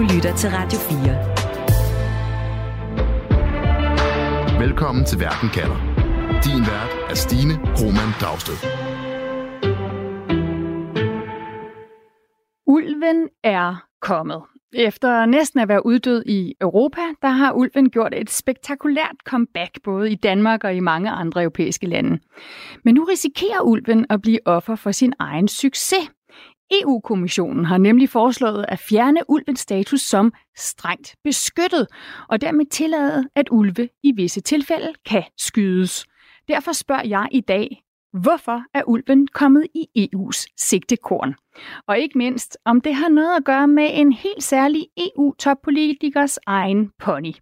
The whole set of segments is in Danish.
Du lytter til Radio 4. Velkommen til Verden kalder. Din vært er Stine Roman Dragsted. Ulven er kommet. Efter næsten at være uddød i Europa, der har ulven gjort et spektakulært comeback både i Danmark og i mange andre europæiske lande. Men nu risikerer ulven at blive offer for sin egen succes. EU-kommissionen har nemlig foreslået at fjerne ulvens status som strengt beskyttet, og dermed tillade, at ulve i visse tilfælde kan skydes. Derfor spørger jeg i dag, hvorfor er ulven kommet i EU's sigtekorn? Og ikke mindst, om det har noget at gøre med en helt særlig EU-toppolitikers egen pony.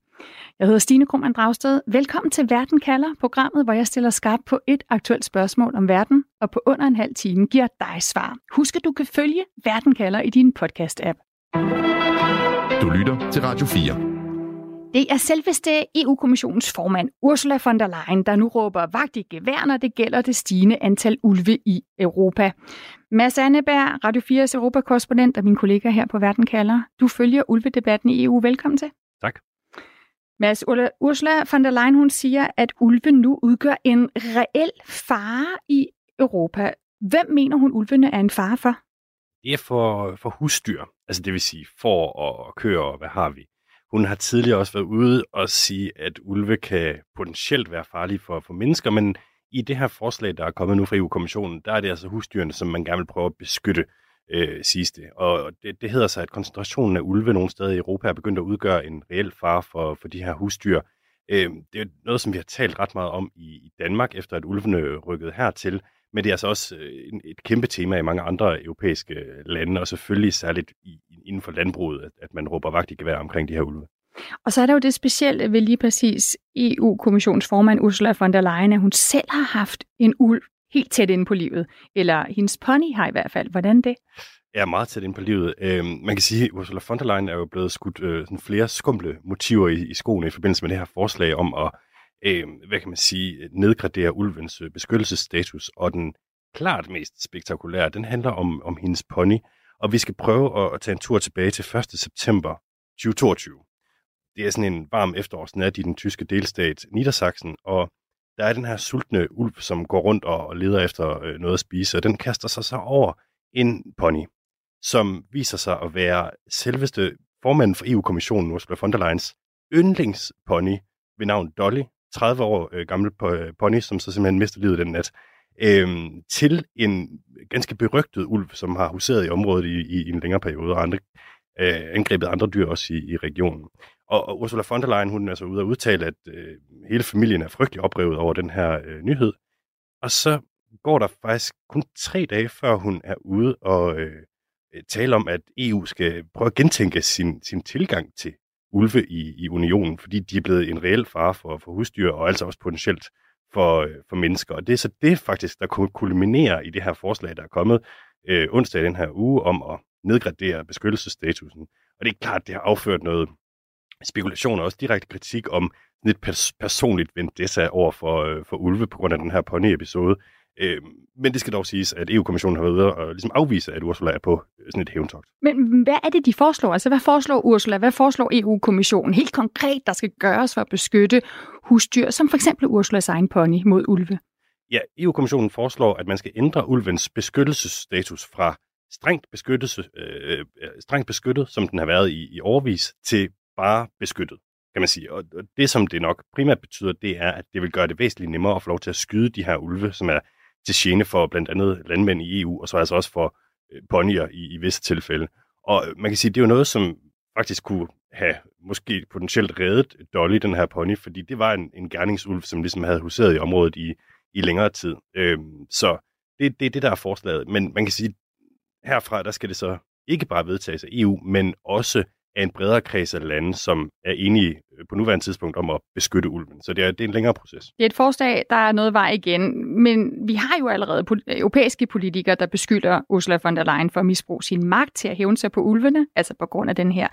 Jeg hedder Stine Krummernd Dragsted. Velkommen til Verden kalder, programmet, hvor jeg stiller skarpt på et aktuelt spørgsmål om verden, og på under en halv time giver dig svar. Husk, at du kan følge Verden kalder i din podcast-app. Du lytter til Radio 4. Det er selveste EU-kommissionens formand, Ursula von der Leyen, der nu råber vagt i gevær, når det gælder det stigende antal ulve i Europa. Mads Anneberg, Radio 4's Europakorrespondent og min kollega her på Verden kalder. Du følger ulvedebatten i EU. Velkommen til. Tak. Mads, Ursula von der Leyen hun siger, at ulven nu udgør en reel fare i Europa. Hvem mener hun, ulvene er en fare for? Det er for, for husdyr, altså det vil sige for og køer og hvad har vi. Hun har tidligere også været ude og sige, at ulve kan potentielt være farlige for, for mennesker, men i det her forslag, der er kommet nu fra EU-kommissionen, der er det altså husdyrene, som man gerne vil prøve at beskytte, øh, sidste. Og det, det hedder sig, at koncentrationen af ulve nogle steder i Europa er begyndt at udgøre en reel fare for, for de her husdyr. Øh, det er noget, som vi har talt ret meget om i, i Danmark, efter at ulvene rykkede hertil, men det er altså også øh, en, et kæmpe tema i mange andre europæiske lande, og selvfølgelig særligt i, inden for landbruget, at, at man råber vagt i gevær omkring de her ulve. Og så er der jo det specielle ved lige præcis EU-kommissionsformand Ursula von der Leyen, at hun selv har haft en ulv helt tæt inde på livet. Eller hendes pony har i hvert fald. Hvordan det? er meget tæt ind på livet. Øh, man kan sige, at Ursula von der Leyen er jo blevet skudt øh, sådan flere skumle motiver i, i skoene i forbindelse med det her forslag om at, øh, hvad kan man sige, nedgradere ulvens øh, beskyttelsesstatus. Og den klart mest spektakulære, den handler om, om hendes pony. Og vi skal prøve at, at tage en tur tilbage til 1. september 2022. Det er sådan en varm efterårsnat i den tyske delstat Niedersachsen, og der er den her sultne ulv, som går rundt og leder efter øh, noget at spise, og den kaster sig så over en pony, som viser sig at være selveste formanden for EU-kommissionen, Ursula von der Leyens yndlingspony ved navn Dolly, 30 år øh, gammel pony, som så simpelthen mister livet den nat, øh, til en ganske berygtet ulv, som har huseret i området i, i, en længere periode, og andre, øh, angrebet andre dyr også i, i regionen. Og, og Ursula von der Leyen, hun er så ude og udtale, at øh, hele familien er frygtelig oprevet over den her øh, nyhed. Og så går der faktisk kun tre dage, før hun er ude og øh, øh tale om, at EU skal prøve at gentænke sin, sin tilgang til ulve i, i unionen, fordi de er blevet en reel fare for, for husdyr, og altså også potentielt for, øh, for mennesker. Og det er så det faktisk, der kulminerer i det her forslag, der er kommet øh, onsdag i den her uge, om at nedgradere beskyttelsesstatusen. Og det er klart, det har afført noget spekulation og også direkte kritik om et pers- personligt vendetta over for, øh, for Ulve på grund af den her pony-episode. Øh, men det skal dog siges, at EU-kommissionen har været ude og ligesom afvise, at Ursula er på øh, sådan et hævntogt. Men hvad er det, de foreslår? Altså, hvad foreslår Ursula? Hvad foreslår EU-kommissionen helt konkret, der skal gøres for at beskytte husdyr, som for eksempel Ursulas egen pony mod ulve? Ja, EU-kommissionen foreslår, at man skal ændre ulvens beskyttelsesstatus fra strengt, beskyttelse, øh, øh strengt beskyttet, som den har været i, i overvis, til bare beskyttet, kan man sige. Og det, som det nok primært betyder, det er, at det vil gøre det væsentligt nemmere at få lov til at skyde de her ulve, som er til gene for blandt andet landmænd i EU, og så altså også for øh, ponyer i, i visse tilfælde. Og øh, man kan sige, det er jo noget, som faktisk kunne have måske potentielt reddet Dolly, den her pony, fordi det var en, en gerningsulv, som ligesom havde huseret i området i, i længere tid. Øhm, så det, det er det, der er forslaget. Men man kan sige, herfra, der skal det så ikke bare vedtages af EU, men også af en bredere kreds af lande, som er enige øh, på nuværende tidspunkt om at beskytte ulven. Så det er, det er en længere proces. Det er et forslag, der er noget vej igen, men vi har jo allerede europæiske politikere, der beskylder Ursula von der Leyen for at misbruge sin magt til at hævne sig på ulvene, altså på grund af den her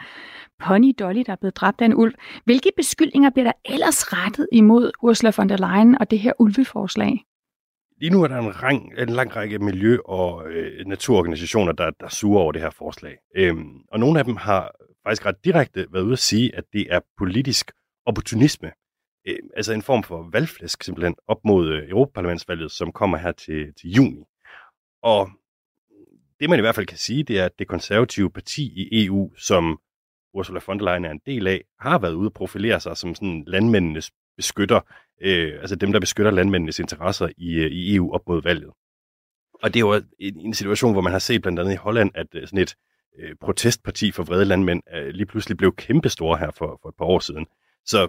pony Dolly, der er blevet dræbt af en ulv. Hvilke beskyldninger bliver der ellers rettet imod Ursula von der Leyen og det her ulveforslag? Lige nu er der en, rang, en lang række miljø- og øh, naturorganisationer, der, der suger over det her forslag. Øhm, og nogle af dem har faktisk ret direkte været ude at sige, at det er politisk opportunisme. Øh, altså en form for valgflæsk simpelthen op mod øh, Europaparlamentsvalget, som kommer her til, til juni. Og det man i hvert fald kan sige, det er, at det konservative parti i EU, som Ursula von der Leyen er en del af, har været ude og profilere sig som sådan landmændenes beskytter, øh, altså dem, der beskytter landmændenes interesser i, øh, i EU op mod valget. Og det er jo en, en situation, hvor man har set blandt andet i Holland, at øh, sådan et øh, protestparti for vrede landmænd øh, lige pludselig blev kæmpestore her for, for et par år siden. Så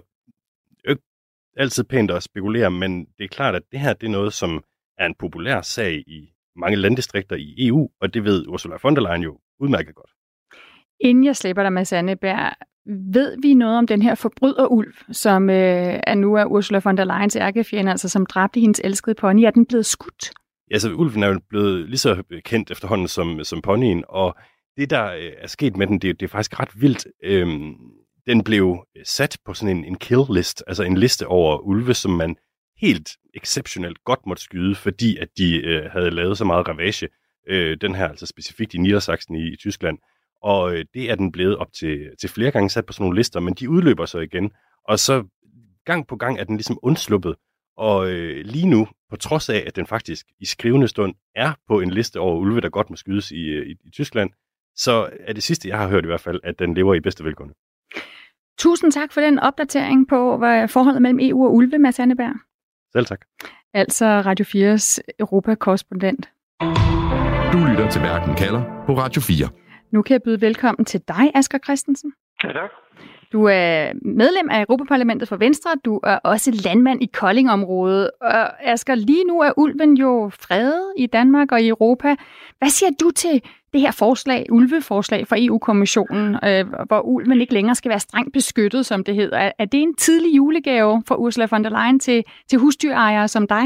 jo altid pænt at spekulere, men det er klart, at det her det er noget, som er en populær sag i mange landdistrikter i EU, og det ved Ursula von der Leyen jo udmærket godt. Inden jeg slipper dig, Mads Anneberg, ved vi noget om den her forbryderulv, som øh, er nu er Ursula von der Leyens ærkefjende, altså som dræbte hendes elskede pony? Er den blevet skudt? Ja, så ulven er jo blevet lige så kendt efterhånden som, som ponyen, og det, der øh, er sket med den, det, det er faktisk ret vildt. Øhm, den blev øh, sat på sådan en, en kill list, altså en liste over ulve, som man helt exceptionelt godt måtte skyde, fordi at de øh, havde lavet så meget ravage. Øh, den her altså specifikt i Niedersachsen i, i Tyskland. Og øh, det er den blevet op til, til flere gange sat på sådan nogle lister, men de udløber så igen. Og så gang på gang er den ligesom undsluppet. Og øh, lige nu, på trods af, at den faktisk i skrivende stund er på en liste over ulve, der godt må skydes i, øh, i, i Tyskland, så er det sidste, jeg har hørt i hvert fald, at den lever i bedste velgående. Tusind tak for den opdatering på hvad forholdet mellem EU og ulve, Mads Anneberg. Selv tak. Altså Radio 4's Europakorrespondent. Du lytter til Verden kalder på Radio 4. Nu kan jeg byde velkommen til dig, Asger Christensen. Ja, tak. Du er medlem af Europaparlamentet for Venstre. Du er også landmand i Koldingområdet. Og Asger, lige nu er ulven jo fredet i Danmark og i Europa. Hvad siger du til det her forslag, ulveforslag fra EU-kommissionen, øh, hvor ulven ikke længere skal være strengt beskyttet, som det hedder? Er, er det en tidlig julegave for Ursula von der Leyen til, til husdyrejere som dig?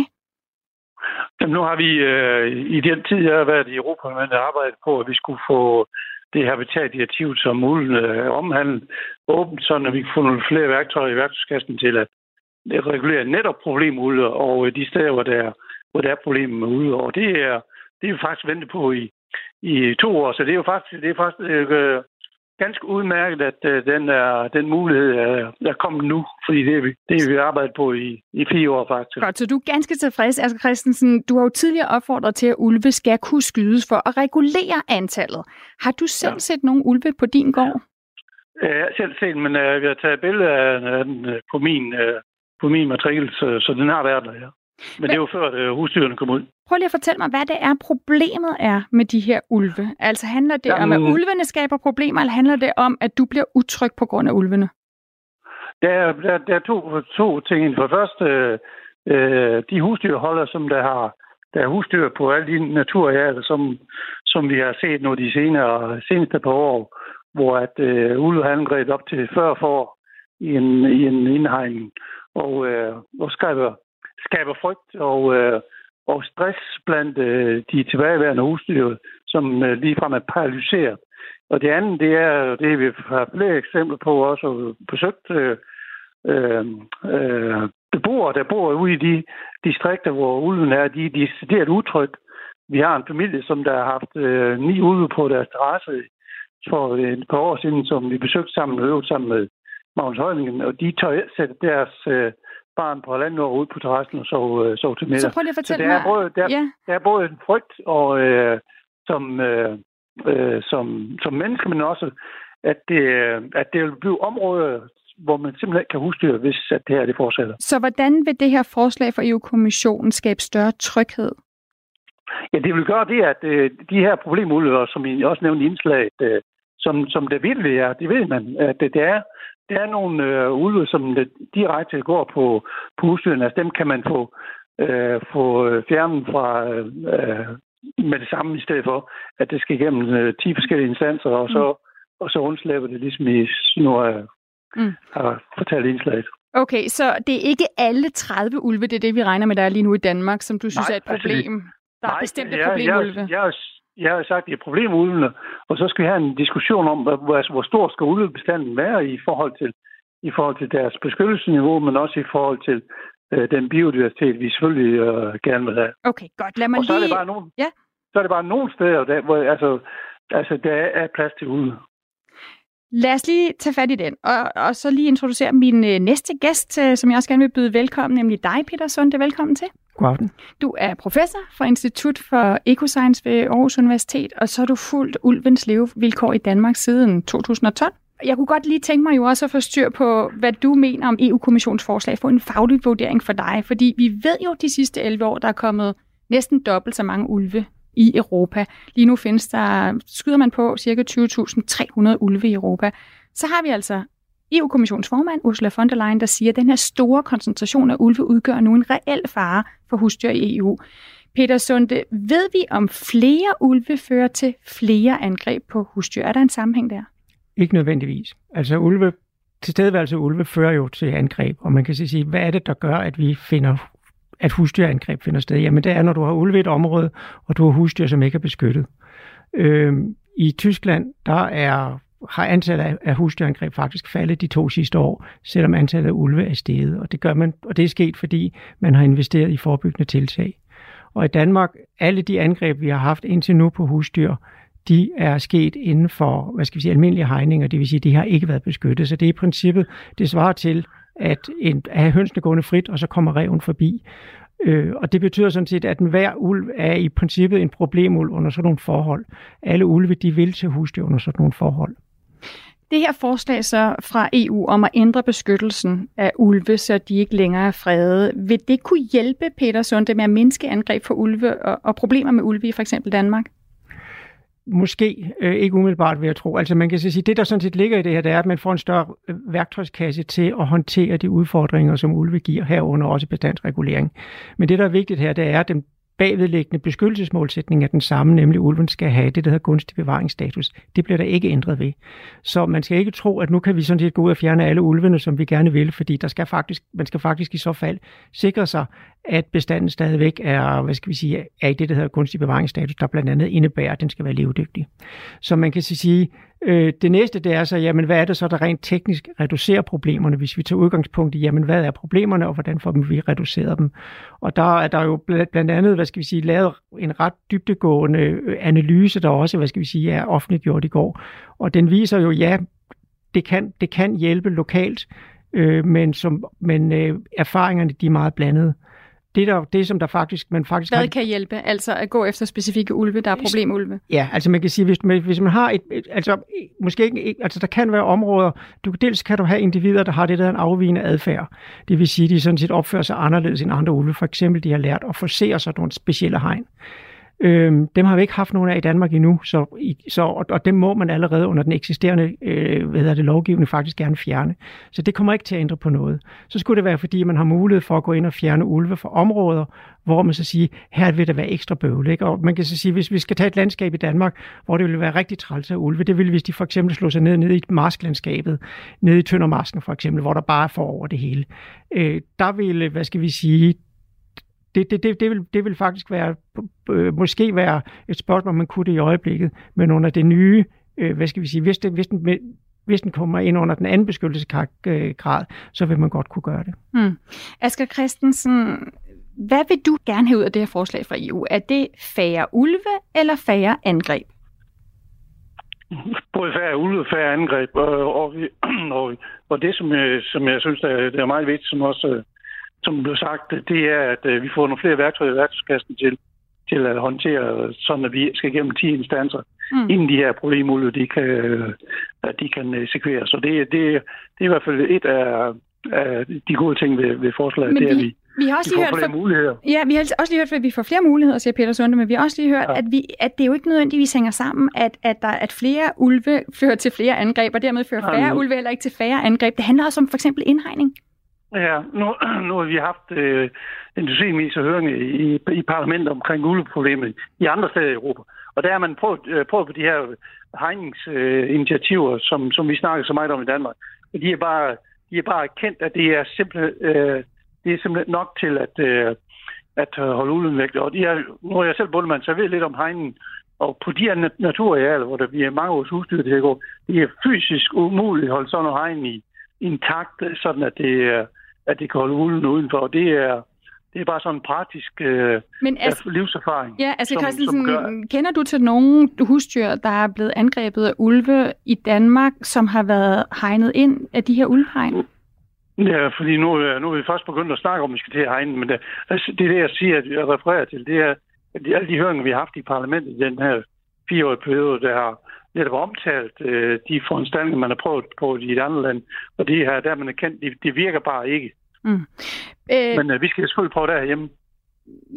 Jamen, nu har vi øh, i den tid, jeg har været i Europaparlamentet, arbejdet på, at vi skulle få det habitatdirektiv, som ulven øh, omhandler, åbent, så vi kan få nogle flere værktøjer i værktøjskassen til at regulere netop problemulde og øh, de steder, hvor der, hvor der er problemer med ulde. Og det er, det er vi faktisk ventet på i, i to år, så det er jo faktisk, det er faktisk øh, ganske udmærket, at øh, den, er, den mulighed er, er kommet nu, fordi det er vi, det er vi arbejdet på i, i fire år faktisk. Godt, så du er ganske tilfreds, Asger Christensen. Du har jo tidligere opfordret til, at ulve skal kunne skydes for at regulere antallet. Har du selv ja. set nogle ulve på din gård? Jeg har selv set, men uh, vi har taget billeder af den uh, på min, uh, på min matrikel, så, så den har været der, ja. Men det er jo før, at husdyrene kom ud. Prøv lige at fortælle mig, hvad det er, problemet er med de her ulve. Altså handler det Jamen, om, at ulvene skaber problemer, eller handler det om, at du bliver utryg på grund af ulvene? Der er, der, der er to, to ting. For det første, øh, de husdyrholder, som der har der er husdyr på alle de naturarealer, som, som vi har set nu de senere, seneste par år, hvor at øh, ulve har angrebet op til 40 for i en, i en indhegning, og, øh, og skaber, skaber frygt og, øh, og stress blandt øh, de tilbageværende husdyr, som øh, ligefrem er paralyseret. Og det andet, det er, det vi har flere eksempler på også besøgt øh, øh, øh, beboere, der bor ude i de distrikter, hvor ulven er, de, de er decideret utryg. Vi har en familie, som der har haft øh, ni ulve på deres terrasse for et par år siden, som vi besøgte sammen og øvede sammen med Magnus Højningen, og de tør sætte deres øh, barn på halvanden år ud på terrassen og sove, øh, sove til middag. Så prøv lige at fortælle så der er både, der, ja. der er både en frygt og, øh, som, øh, øh, som, som menneske, men også, at det, at det vil blive områder, hvor man simpelthen kan husdyre, hvis at det her det fortsætter. Så hvordan vil det her forslag fra EU-kommissionen skabe større tryghed? Ja, det vil gøre det, at øh, de her problemulver, som I også nævnte i indslaget, øh, som, som det virkelig er, det ved man, at det, det er der er nogle øh, ulve, som direkte går på, på husdyrene. Altså dem kan man få, øh, få fjernet fra øh, med det samme, i stedet for, at det skal igennem øh, 10 forskellige instanser, og så, mm. og så undslæber det ligesom i nu øh, mm. har fortalt indslaget. Okay, så det er ikke alle 30 ulve, det er det, vi regner med, der er lige nu i Danmark, som du synes nej, er et problem? Altså, der er nej, bestemte jeg, problemulve? Jeg, jeg, jeg har sagt, at det er problemulvene, og så skal vi have en diskussion om, hvor, hvor stor skal ulvebestanden være i forhold til i forhold til deres beskyttelsesniveau, men også i forhold til øh, den biodiversitet, vi selvfølgelig øh, gerne vil have. Okay, godt. Lad mig og så lige... er det bare nogle, ja. så er det bare nogle steder, der, hvor altså, altså, der er plads til ulve. Lad os lige tage fat i den, og, og så lige introducere min øh, næste gæst, øh, som jeg også gerne vil byde velkommen, nemlig dig, Peter Sunde. Velkommen til. God aften. Du er professor fra Institut for Ecoscience ved Aarhus Universitet, og så har du fulgt ulvens levevilkår i Danmark siden 2012. Jeg kunne godt lige tænke mig jo også at få styr på, hvad du mener om EU-kommissionens forslag. Få en faglig vurdering for dig, fordi vi ved jo de sidste 11 år, der er kommet næsten dobbelt så mange ulve i Europa. Lige nu findes der, skyder man på, ca. 20.300 ulve i Europa. Så har vi altså EU-kommissionens formand, Ursula von der Leyen, der siger, at den her store koncentration af ulve udgør nu en reel fare for husdyr i EU. Peter Sunde, ved vi om flere ulve fører til flere angreb på husdyr? Er der en sammenhæng der? Ikke nødvendigvis. Altså ulve, tilstedeværelse af ulve fører jo til angreb, og man kan sige, hvad er det, der gør, at vi finder at husdyrangreb finder sted? Jamen det er, når du har ulve i et område, og du har husdyr, som ikke er beskyttet. Øh, I Tyskland, der er har antallet af husdyrangreb faktisk faldet de to sidste år, selvom antallet af ulve er steget. Og det, gør man, og det er sket, fordi man har investeret i forebyggende tiltag. Og i Danmark, alle de angreb, vi har haft indtil nu på husdyr, de er sket inden for, hvad skal vi sige, almindelige hegninger, det vil sige, de har ikke været beskyttet. Så det er i princippet, det svarer til, at, en, at have hønsene gående frit, og så kommer reven forbi. Øh, og det betyder sådan set, at hver ulv er i princippet en problemulv under sådan nogle forhold. Alle ulve, de vil til husdyr under sådan nogle forhold. Det her forslag så fra EU om at ændre beskyttelsen af ulve, så de ikke længere er fredet, vil det kunne hjælpe Peter Sunde med at mindske angreb for ulve og, og problemer med ulve i for eksempel Danmark? Måske øh, ikke umiddelbart, vil jeg tro. Altså man kan sige, det der sådan set ligger i det her, det er, at man får en større øh, værktøjskasse til at håndtere de udfordringer, som ulve giver herunder også bestandsregulering. Men det, der er vigtigt her, det er, at den bagvedliggende beskyttelsesmålsætning er den samme, nemlig ulven skal have det, der hedder gunstig bevaringsstatus. Det bliver der ikke ændret ved. Så man skal ikke tro, at nu kan vi sådan set gå ud og fjerne alle ulvene, som vi gerne vil, fordi der skal faktisk, man skal faktisk i så fald sikre sig, at bestanden stadigvæk er, hvad skal vi sige, er i det, der hedder kunstig bevaringsstatus, der blandt andet indebærer, at den skal være levedygtig. Så man kan sige, øh, det næste det er så, jamen hvad er det så, der rent teknisk reducerer problemerne, hvis vi tager udgangspunkt i, jamen hvad er problemerne, og hvordan får vi reduceret dem. Og der er der jo blandt andet, hvad skal vi sige, lavet en ret dybtegående øh, analyse, der også, hvad skal vi sige, er offentliggjort i går. Og den viser jo, ja, det kan, det kan hjælpe lokalt, øh, men, som, men øh, erfaringerne de er meget blandede det, der, det som der faktisk... Man faktisk Hvad har... kan hjælpe? Altså at gå efter specifikke ulve, der er problemulve? Ja, altså man kan sige, hvis man, hvis man har et... et altså måske ikke... Altså der kan være områder... Du, dels kan du have individer, der har det der en afvigende adfærd. Det vil sige, de sådan set opfører sig anderledes end andre ulve. For eksempel, de har lært at forsere sig nogle specielle hegn. Øhm, dem har vi ikke haft nogen af i Danmark endnu, så, så, og, og dem må man allerede under den eksisterende øh, hvad hedder det, lovgivning faktisk gerne fjerne. Så det kommer ikke til at ændre på noget. Så skulle det være, fordi man har mulighed for at gå ind og fjerne ulve fra områder, hvor man så siger, her vil der være ekstra bøvl. Ikke? Og man kan så sige, hvis vi skal tage et landskab i Danmark, hvor det ville være rigtig træls af ulve, det ville hvis de for eksempel slå sig ned, ned i marsklandskabet, ned i Tøndermasken for eksempel, hvor der bare er for over det hele. Øh, der ville, hvad skal vi sige, det, det, det, det, vil, det vil faktisk være, øh, måske være et spørgsmål, man kunne det i øjeblikket, men under det nye, øh, hvad skal vi sige, hvis, det, hvis, den, hvis den kommer ind under den anden beskyttelsesgrad, så vil man godt kunne gøre det. Hmm. Asger Christensen, hvad vil du gerne have ud af det her forslag fra EU? Er det færre ulve eller færre angreb? Både færre ulve og færre angreb. Og, og, og, og det, som jeg, som jeg synes, der, er meget vigtigt, som også som blev sagt, det er, at øh, vi får nogle flere værktøjer i værktøjskassen til, til at håndtere, sådan at vi skal gennem 10 instanser, mm. inden de her problemer, de kan, at de kan eksekveres. Så det, det, det er i hvert fald et af, af de gode ting ved, ved forslaget, men det er, vi, vi har også lige hørt flere for, muligheder. Ja, vi har også lige hørt, at vi får flere muligheder, siger Peter Sunde, men vi har også lige hørt, ja. at, vi, at det jo ikke nødvendigvis hænger sammen, at, at, der, at flere ulve fører til flere angreb, og dermed fører færre ja, ulve eller ikke til færre angreb. Det handler også om for eksempel indhegning. Ja, nu, nu har vi haft øh, industriminister høring i, i parlamentet omkring ulveproblemet i andre steder i Europa. Og der har man prøvet, øh, prøvet på de her hegningsinitiativer, øh, som, som vi snakker så meget om i Danmark. Og de er bare, de er bare kendt, at det er simpelthen, øh, det er simpelthen nok til at, øh, at holde ulven væk. Og de er, nu er jeg selv bundmand, så jeg ved lidt om hegnen. Og på de her naturarealer, hvor der bliver mange års husdyr det at går, det er fysisk umuligt at holde sådan noget hegn i intakt, sådan at det at det kan holde ulven udenfor. Det er, det er bare sådan en praktisk øh, Men as- livserfaring. Ja, altså som, Christensen, som gør... kender du til nogle husdyr, der er blevet angrebet af ulve i Danmark, som har været hegnet ind af de her ulvehegn? Ja, fordi nu, nu er vi først begyndt at snakke om, at vi skal til at hegne, men det, altså, det er det, jeg siger, at jeg refererer til, det er, at alle de høringer, vi har haft i parlamentet i den her fireårige periode, der har netop omtalt øh, de foranstaltninger, man har prøvet på i de andre lande, og de her, der man er kendt, de, de virker bare ikke. Mm. Øh, Men øh, vi skal selvfølgelig prøve derhjemme.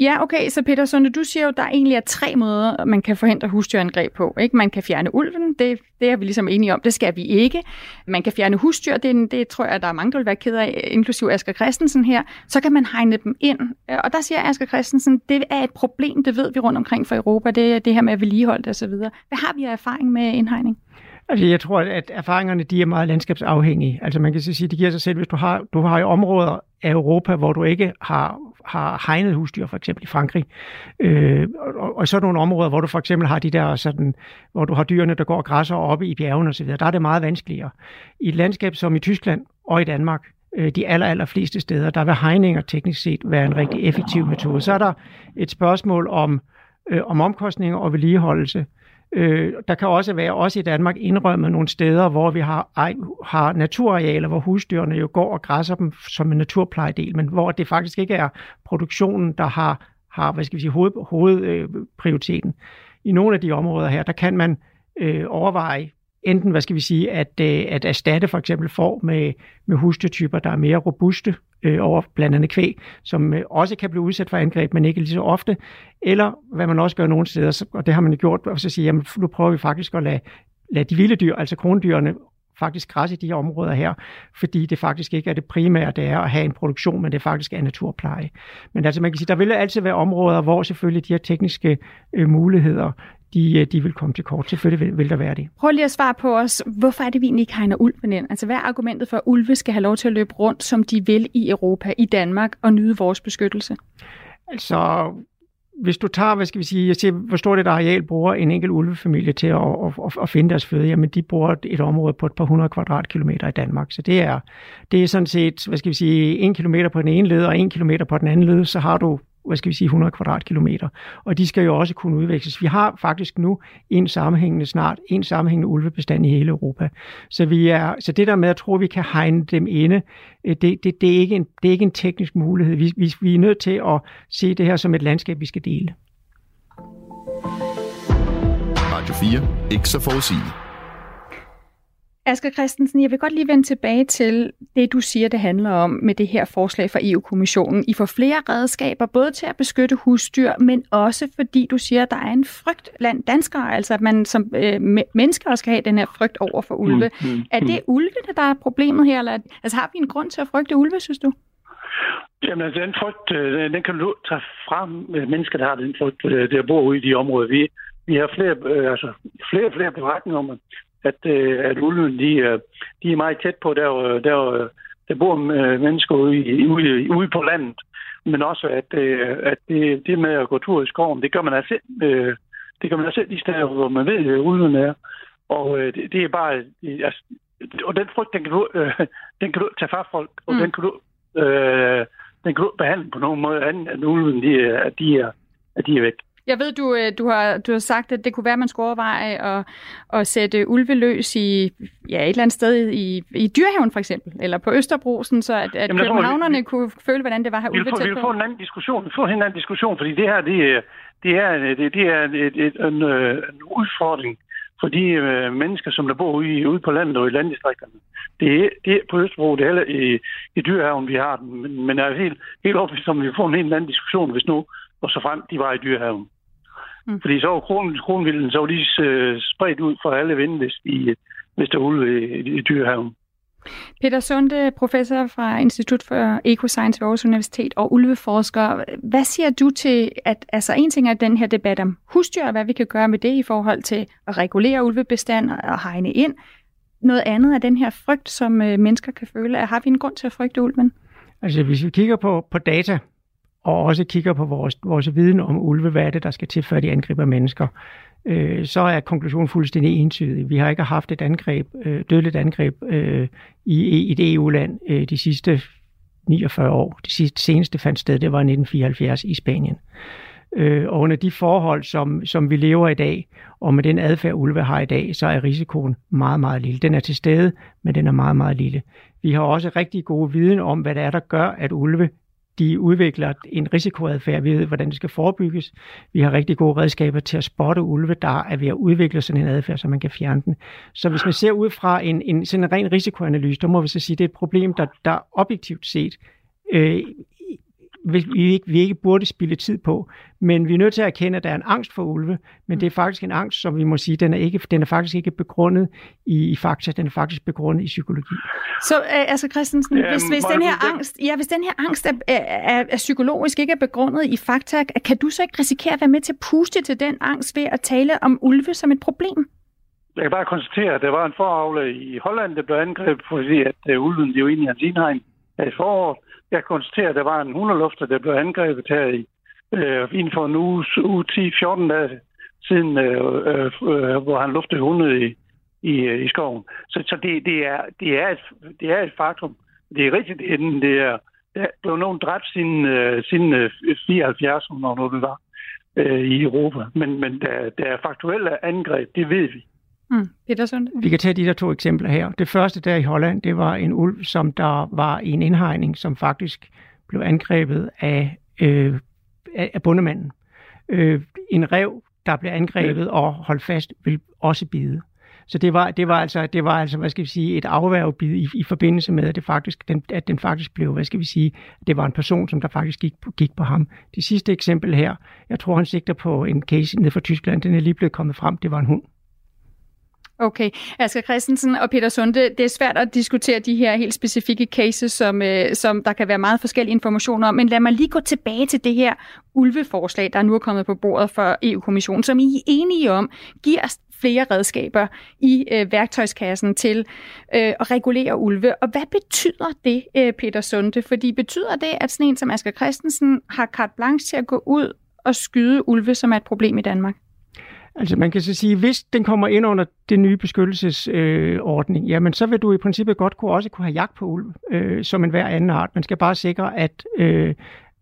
Ja, okay, så Peter Sunde, du siger jo, at der egentlig er tre måder, man kan forhindre husdyrangreb på. Ikke? Man kan fjerne ulven, det, det er vi ligesom enige om, det skal vi ikke. Man kan fjerne husdyr, det, det tror jeg, der er mange, der vil være ked af, inklusive Asger Christensen her. Så kan man hegne dem ind, og der siger Asger Christensen, det er et problem, det ved vi rundt omkring for Europa, det det her med at vedligeholde osv. Hvad har vi af erfaring med indhegning? Altså, jeg tror, at erfaringerne de er meget landskabsafhængige. Altså, man kan sige, det giver sig selv, hvis du har, du har i områder af Europa, hvor du ikke har, har hegnet husdyr, for eksempel i Frankrig, øh, og, og så nogle områder, hvor du for eksempel har de der sådan, hvor du har dyrene, der går og græsser oppe i bjergene osv., der er det meget vanskeligere. I et landskab som i Tyskland og i Danmark, øh, de aller, aller fleste steder, der vil hegninger teknisk set være en rigtig effektiv metode. Så er der et spørgsmål om, øh, om omkostninger og vedligeholdelse. Øh, Øh, der kan også være, også i Danmark, indrømmet nogle steder, hvor vi har, ej, har naturarealer, hvor husdyrene jo går og græsser dem som en naturplejedel, men hvor det faktisk ikke er produktionen, der har, har hvad skal vi sige, hoved, hovedprioriteten. Øh, I nogle af de områder her, der kan man øh, overveje enten, hvad skal vi sige, at, øh, at erstatte for eksempel får med, med husdyrtyper, der er mere robuste øh, over blandt andet kvæg, som øh, også kan blive udsat for angreb, men ikke lige så ofte. Eller hvad man også gør nogle steder, og det har man gjort, og så sige, jamen nu prøver vi faktisk at lade, lade de vilde dyr, altså krondyrene, faktisk græsse i de her områder her, fordi det faktisk ikke er det primære, det er at have en produktion, men det faktisk er naturpleje. Men altså man kan sige, der vil altid være områder, hvor selvfølgelig de her tekniske øh, muligheder, de, øh, de vil komme til kort. Selvfølgelig vil, vil der være det. Prøv lige at svare på os, hvorfor er det, vi egentlig ikke hegner ulven ind? Altså hvad er argumentet for, at ulve skal have lov til at løbe rundt, som de vil i Europa, i Danmark, og nyde vores beskyttelse? Altså, hvis du tager, hvad skal vi sige, jeg siger, hvor stort et areal bruger en enkelt ulvefamilie til at, at, at, at finde deres føde, jamen de bruger et område på et par hundrede kvadratkilometer i Danmark. Så det er, det er sådan set, hvad skal vi sige, en kilometer på den ene led og en kilometer på den anden led, så har du hvad skal vi sige, 100 kvadratkilometer. Og de skal jo også kunne udveksles. Vi har faktisk nu en sammenhængende snart, en sammenhængende ulvebestand i hele Europa. Så, vi er, så det der med at tro, at vi kan hegne dem inde, øh, det, det, det, er, ikke en, det er ikke en teknisk mulighed. Vi, vi, vi er nødt til at se det her som et landskab, vi skal dele. Radio 4. Ikke så forudsigeligt. Asger Christensen, jeg vil godt lige vende tilbage til det, du siger, det handler om med det her forslag fra EU-kommissionen. I får flere redskaber, både til at beskytte husdyr, men også fordi du siger, at der er en frygt blandt danskere, altså at man som øh, mennesker også skal have den her frygt over for ulve. Mm, mm, er det mm. ulvene, der er problemet her? Eller, altså har vi en grund til at frygte ulve, synes du? Jamen, altså, den frygt, øh, den kan du tage frem med mennesker, der har den frygt, øh, der bor ude i de områder. Vi, vi har flere, øh, altså, flere og flere beretninger om, at, øh, at ulven, de, øh, de er meget tæt på, der, der, der bor øh, mennesker ude, ude, ude på landet. Men også, at, at det, det med at gå tur i skoven, det gør man altså det gør man altså de steder, hvor man ved, at ulven er. Og det, det er bare... Altså, og den frygt, den kan du, øh, den kan du tage fra folk, og mm. den kan du, øh, den kan du behandle på nogen måde anden, end ulven, de, at de er, at de er væk. Jeg ved, du, øh, du, har, du har sagt, at det kunne være, at man skulle overveje at, at sætte ulve løs i ja, et eller andet sted i, i Dyrhaven for eksempel, eller på Østerbrosen, så at, at Jamen, københavnerne vi, kunne føle, hvordan det var at have ulve tæt på. Vi vil få en anden diskussion, vi får en anden diskussion, fordi det her, det, det er, det, det er et, et, en, øh, en udfordring for de øh, mennesker, som der bor ude, ude på landet og i landdistrikterne. Det er, det er på Østerbro, det er heller i, i Dyrhaven, vi har den, men, men jeg er helt, helt overbevist om, at vi får en helt anden diskussion, hvis nu og så frem de var i Dyrhaven. Mm. Fordi så var kron, kronvilden så var lige uh, spredt ud for alle vinde, hvis, de, hvis der ude i, i dyrehaven. Peter Sunde, professor fra Institut for Ecoscience ved Aarhus Universitet og ulveforsker. Hvad siger du til, at altså en ting er den her debat om husdyr, og hvad vi kan gøre med det i forhold til at regulere ulvebestand og hegne ind. Noget andet er den her frygt, som øh, mennesker kan føle. Har vi en grund til at frygte ulven? Altså hvis vi kigger på, på data, og også kigger på vores, vores viden om ulve, hvad er det, der skal til, før de angriber mennesker, øh, så er konklusionen fuldstændig entydig. Vi har ikke haft et angreb, øh, dødeligt angreb øh, i, i et EU-land øh, de sidste 49 år. Det sidste, seneste fandt sted, det var 1974 i Spanien. Øh, og under de forhold, som, som vi lever i dag, og med den adfærd, ulve har i dag, så er risikoen meget, meget lille. Den er til stede, men den er meget, meget lille. Vi har også rigtig god viden om, hvad det er, der gør, at ulve de udvikler en risikoadfærd. Vi ved, hvordan det skal forebygges. Vi har rigtig gode redskaber til at spotte ulve, der er ved at udvikle sådan en adfærd, så man kan fjerne den. Så hvis man ser ud fra en, en, sådan en ren risikoanalyse, så må vi så sige, at det er et problem, der, der objektivt set øh, vi, vi, ikke, vi ikke burde spille tid på. Men vi er nødt til at erkende, at der er en angst for ulve, men det er faktisk en angst, som vi må sige, den er, ikke, den er faktisk ikke begrundet i, i fakta, den er faktisk begrundet i psykologi. Så øh, altså Christensen, ja, hvis, hvis, den her angst, ja, hvis den her angst er, er, er psykologisk ikke er begrundet i fakta, kan du så ikke risikere at være med til at puste til den angst ved at tale om ulve som et problem? Jeg kan bare konstatere, at der var en foravle i Holland, der blev angrebet, fordi at uh, ulven jo ind i hans indhegn i foråret jeg konstaterer, at der var en hundelufter, der blev angrebet her i, øh, inden for en uge, uge 10-14 dage siden, øh, øh, øh, hvor han luftede hunde i, i, øh, i skoven. Så, så det, det, er, det, er et, det er et faktum. Det er rigtigt, inden det er, der blev nogen dræbt siden, øh, siden øh, 74, når det var øh, i Europa. Men, men der, der er faktuelle angreb, det ved vi. Mm. Peter Vi kan tage de der to eksempler her. Det første der i Holland, det var en ulv, som der var i en indhegning, som faktisk blev angrebet af, øh, af bundemanden. Øh, en rev, der blev angrebet og holdt fast, vil også bide. Så det var, det var altså, det var altså, hvad skal vi sige, et afværgebid i, i forbindelse med, at, det faktisk, den, at den faktisk blev, hvad skal vi sige, det var en person, som der faktisk gik, gik på ham. Det sidste eksempel her, jeg tror, han sigter på en case nede fra Tyskland, den er lige blevet kommet frem, det var en hund. Okay, Asger Christensen og Peter Sunde, det er svært at diskutere de her helt specifikke cases, som, øh, som der kan være meget forskellige informationer om, men lad mig lige gå tilbage til det her ulveforslag, der nu er kommet på bordet for EU-kommissionen, som I er enige om, giver flere redskaber i øh, værktøjskassen til øh, at regulere ulve. Og hvad betyder det, øh, Peter Sunde? Fordi betyder det, at sådan en som Asger Christensen har carte blanche til at gå ud og skyde ulve, som er et problem i Danmark? Altså man kan så sige, hvis den kommer ind under den nye beskyttelsesordning, øh, jamen så vil du i princippet godt kunne også kunne have jagt på ulv, øh, som en hver anden art. Man skal bare sikre, at, øh,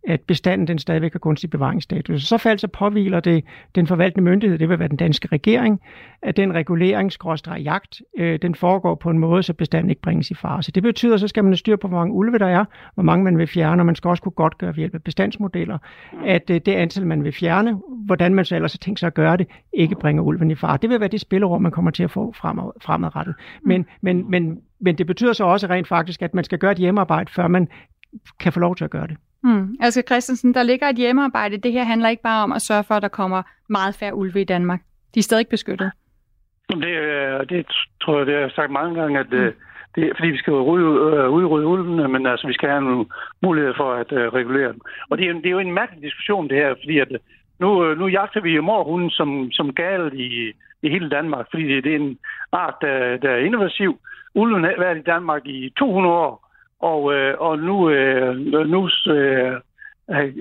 at bestanden den stadigvæk har kunstig bevaringsstatus. Så faldt så påviler det den forvaltende myndighed, det vil være den danske regering, at den regulering, jagt, øh, den foregår på en måde, så bestanden ikke bringes i fare. Så det betyder, så skal man styre på, hvor mange ulve der er, hvor mange man vil fjerne, og man skal også kunne godt gøre ved hjælp af bestandsmodeller, at øh, det antal, man vil fjerne, hvordan man så ellers har tænkt sig at gøre det, ikke bringer ulven i fare. Det vil være det spillerum, man kommer til at få fremadrettet. Men, men, men, men det betyder så også rent faktisk, at man skal gøre et hjemmearbejde, før man kan få lov til at gøre det. Mm. Altså Christensen, der ligger et hjemmearbejde. Det her handler ikke bare om at sørge for, at der kommer meget færre ulve i Danmark. De er stadig beskyttet. Det, øh, det tror jeg, det har sagt mange gange, at øh, mm. det er, fordi vi skal udrydde, øh, udrydde ulvene, men altså, vi skal have nogle muligheder for at uh, regulere dem. Og det er, det er jo en mærkelig diskussion, det her, fordi at, nu, nu jagter vi jo morhunden som, som gal i, i hele Danmark, fordi det, det er en art, der, der er innovativ. Ulven har været i Danmark i 200 år, og, øh, og nu, øh, nu øh,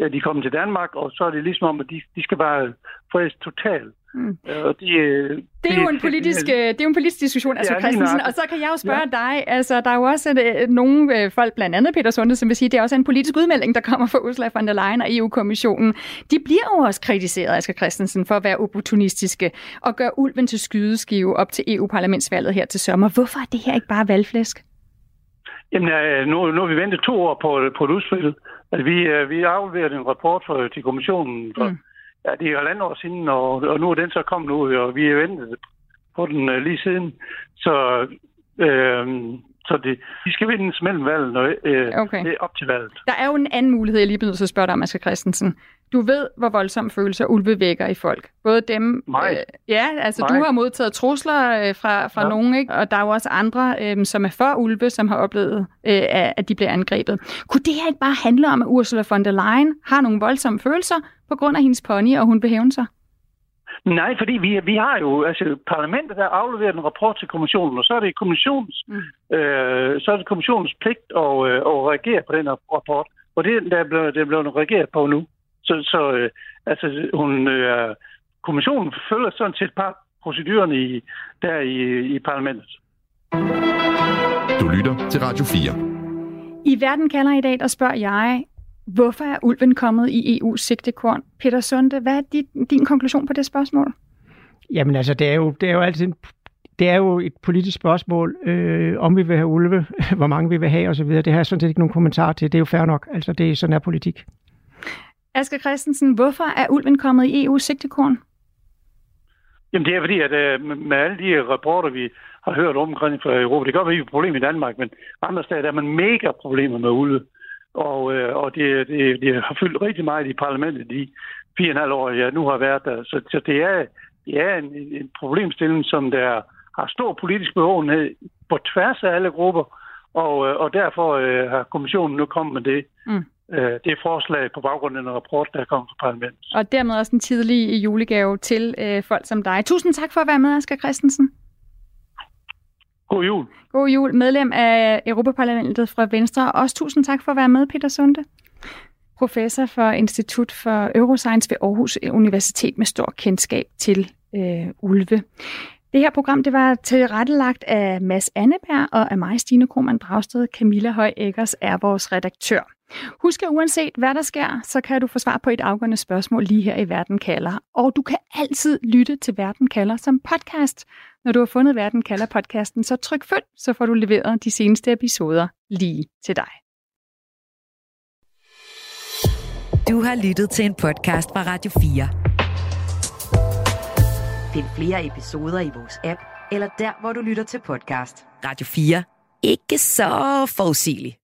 er de kommet til Danmark, og så er det ligesom om, at de, de skal bare fredes totalt. Mm. Og de, øh, det, er jo en politisk, de, øh, det er jo en politisk diskussion, altså ja, Christensen, og så kan jeg jo spørge ja. dig, altså der er jo også uh, nogle folk, blandt andet Peter Sunde, som vil sige, at det er også en politisk udmelding, der kommer fra Ursula von der Leyen og EU-kommissionen. De bliver jo også kritiseret, Asger Christensen, for at være opportunistiske og gøre ulven til skydeskive op til EU-parlamentsvalget her til sommer. Hvorfor er det her ikke bare valgflæsk? Jamen, nu, nu har vi ventet to år på, på et udspil. Altså, vi, vi afleverede en rapport for, til kommissionen for, mm Ja, det er halvandet år siden, og, og nu er den så kommet ud, og vi har ventet på den uh, lige siden. Så, øh, så det, de skal vindes mellem valget og øh, okay. det er op til valget. Der er jo en anden mulighed, jeg lige bliver nødt til at spørge dig om, Asger Christensen. Du ved, hvor voldsomme følelser ulve vækker i folk. Både dem... Øh, ja, altså Mig. du har modtaget trusler øh, fra, fra ja. nogen, ikke? og der er jo også andre, øh, som er for ulve, som har oplevet, øh, at de bliver angrebet. Kunne det her ikke bare handle om, at Ursula von der Leyen har nogle voldsomme følelser på grund af hendes pony, og hun vil sig? Nej, fordi vi, vi har jo, altså parlamentet der afleveret en rapport til kommissionen, og så er det kommissionens, mm. øh, så er det kommissionens pligt at, øh, at reagere på den rapport. Og det der er blevet, det er blevet reageret på nu. Så, så øh, altså, hun, øh, kommissionen følger sådan set bare procedurerne i, der i, i parlamentet. Du lytter til Radio 4. I Verden kalder i dag, der spørger jeg, hvorfor er ulven kommet i EU's sigtekorn? Peter Sunde, hvad er din, din konklusion på det spørgsmål? Jamen altså, det er jo, det er jo altid en det er jo et politisk spørgsmål, øh, om vi vil have ulve, hvor mange vi vil have osv. Det har jeg sådan set ikke nogen kommentar til. Det er jo fair nok. Altså, det er sådan er politik. Asger Christensen, hvorfor er ulven kommet i EU's sigtekorn? Jamen det er fordi, at øh, med alle de rapporter, vi har hørt omkring fra Europa, det gør vi ikke et problem i Danmark, men andre steder er man mega problemer med ulve. Og, øh, og det, det, det har fyldt rigtig meget i parlamentet de fire og en halv år, jeg nu har været der. Så, så det er, det er en, en problemstilling, som der har stor politisk bevågenhed på tværs af alle grupper, og, øh, og derfor øh, har kommissionen nu kommet med det. Mm øh, det forslag på baggrund af en rapport, der er kommet fra parlamentet. Og dermed også en tidlig julegave til øh, folk som dig. Tusind tak for at være med, Asger Christensen. God jul. God jul. Medlem af Europaparlamentet fra Venstre. Også tusind tak for at være med, Peter Sunde. Professor for Institut for Euroscience ved Aarhus Universitet med stor kendskab til øh, ulve. Det her program det var tilrettelagt af Mads Anneberg og af mig, Stine Krohmann Dragsted. Camilla Høj Eggers er vores redaktør. Husk at uanset hvad der sker, så kan du få svar på et afgørende spørgsmål lige her i Verden kalder. Og du kan altid lytte til Verden kalder som podcast. Når du har fundet Verden kalder podcasten, så tryk følg, så får du leveret de seneste episoder lige til dig. Du har lyttet til en podcast fra Radio 4. Find flere episoder i vores app, eller der, hvor du lytter til podcast. Radio 4. Ikke så forudsigeligt.